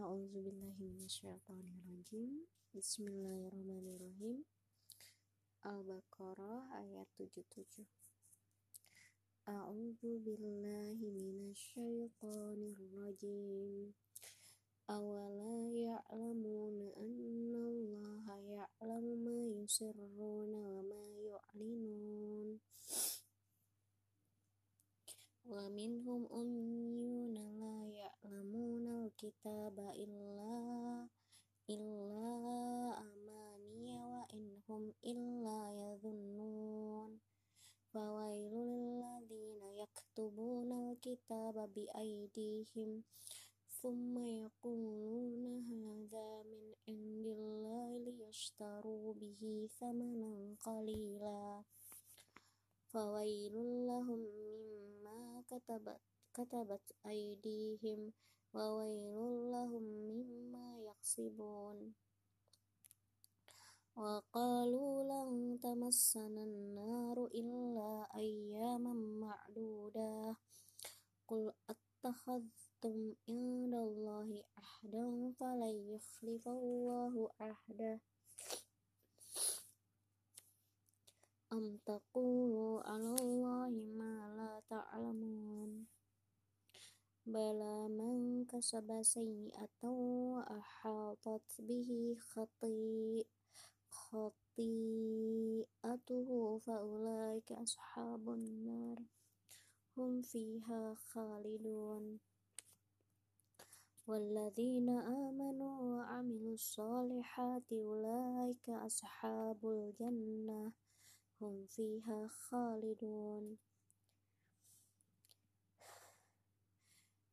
A'udzubillahiminasyaitonirrajim Bismillahirrahmanirrahim. Al-Baqarah ayat 77 A'udzubillahiminasyaitonirrajim Awala ya'lamuna annallaha ya'lamu ma yusirruna wa ma yu'linun Wa minhum umyuna la al-kitaba illa illa amaniya wa inhum illa yadhunnun. Fawailul lilladzina yaktubuna al-kitaba bi'aydihim thumma yaquluna hadha min indillahi liyashtaru bihi thamanan qalila. Fawailul lahum mimma katabat katabat aydihim وويل لهم مما يكسبون. وقالوا لن تمسنا النار إلا أياما معدودة. قل أتخذتم عند الله عهدا فلن يخلف الله عهدا أم تقولوا على الله ما لا تعلمون؟ بلى من كسب سيئة وأحاطت به خطيئة خطيئته فأولئك أصحاب النار هم فيها خالدون. والذين آمنوا وعملوا الصالحات أولئك أصحاب الجنة هم فيها خالدون.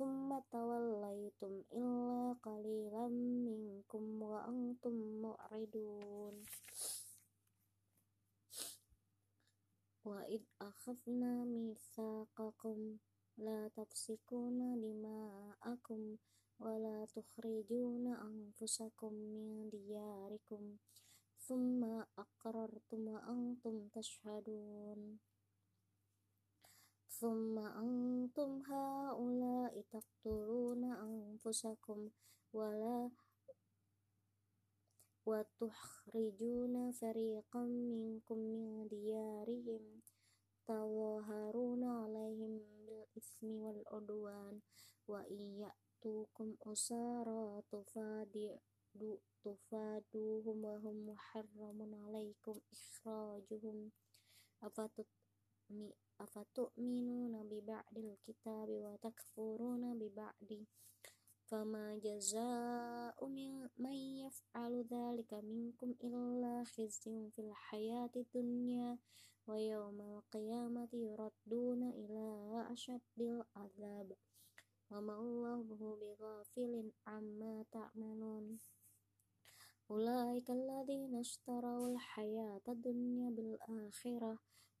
lin nasi husna wa aqimus salata wa atuz zakah Thumma tawallaitum illa qalilan minkum wa antum mu'ridun Wa id akhadna mitsaqakum la tafsikuna dima'akum wa la tukhrijuna anfusakum min diyarikum thumma aqrartum wa antum tashhadun Thumma antum haula'i taqtuluna anfusakum wala wa tukhrijuna fariqan minkum min diyarihim tawaharuna alaihim bil ismi wal udwan wa iyatukum usara tufadidu tufaduhum wa hum muharramun alaikum ikhrajuhum afatut mi afatu'minuna bi ba'dil kitabi wa takfuruna bi ba'di fama jazaa'u man yaf'alu dzalika minkum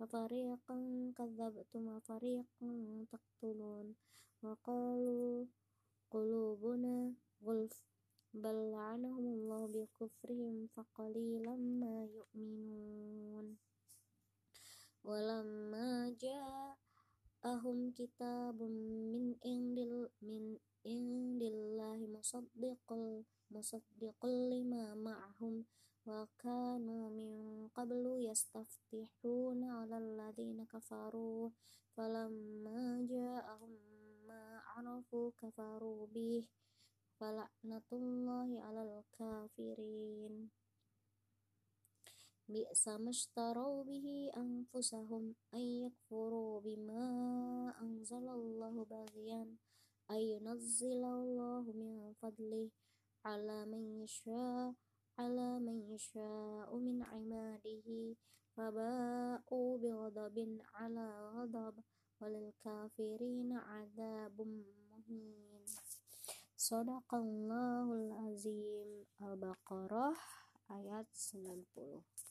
walaqad atayna Musal kitaba wa qaffayna wa qaffayna min ba'dihi birusul wa atayna Isa ibn Maryam al-bayyinati wa ayyadnahu bi ruhil qudus afakullama ja'akum rasulun bima وكانوا من قبل يستفتحون على الذين كفروا فلما جاءهم ما عرفوا كفروا به فلعنة الله على الكافرين. بئس ما اشتروا به أنفسهم أن يكفروا بما أنزل الله بغيا أن ينزل الله من فضله على من يشاء على من يشاء من عباده فباءوا بغضب على غضب وللكافرين عذاب مهين صدق الله العظيم Al-Baqarah ayat 90